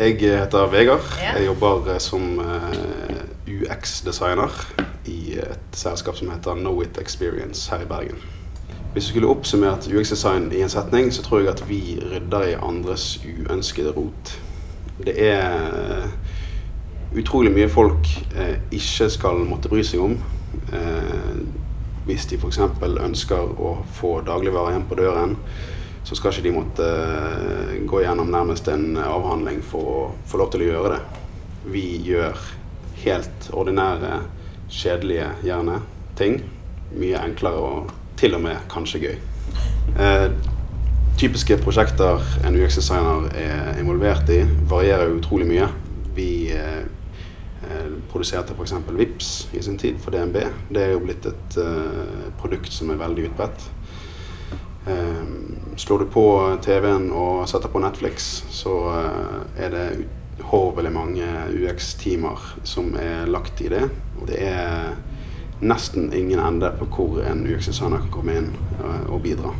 Jeg heter Vegard. Jeg jobber eh, som eh, UX-designer i et selskap som heter Know It Experience her i Bergen. Hvis du skulle oppsummert UX-design i en setning, så tror jeg at vi rydder i andres uønskede rot. Det er eh, utrolig mye folk ikke skal måtte bry seg om. Hvis de f.eks. ønsker å få dagligvarer hjem på døren, så skal ikke de måtte eh, gå gjennom nærmest en avhandling for å få lov til å gjøre det. Vi gjør helt ordinære, kjedelige gjerne ting. Mye enklere og til og med kanskje gøy. Eh, typiske prosjekter en UX-designer er involvert i, varierer utrolig mye. Vi eh, eh, produserte f.eks. VIPS i sin tid for DNB. Det er jo blitt et eh, produkt som er veldig utbredt. Eh, slår du på TV-en og setter på Netflix, så eh, er det uhorvelig mange UX-timer som er lagt i det. Og det er nesten ingen ende på hvor en UX-designer kan komme inn eh, og bidra.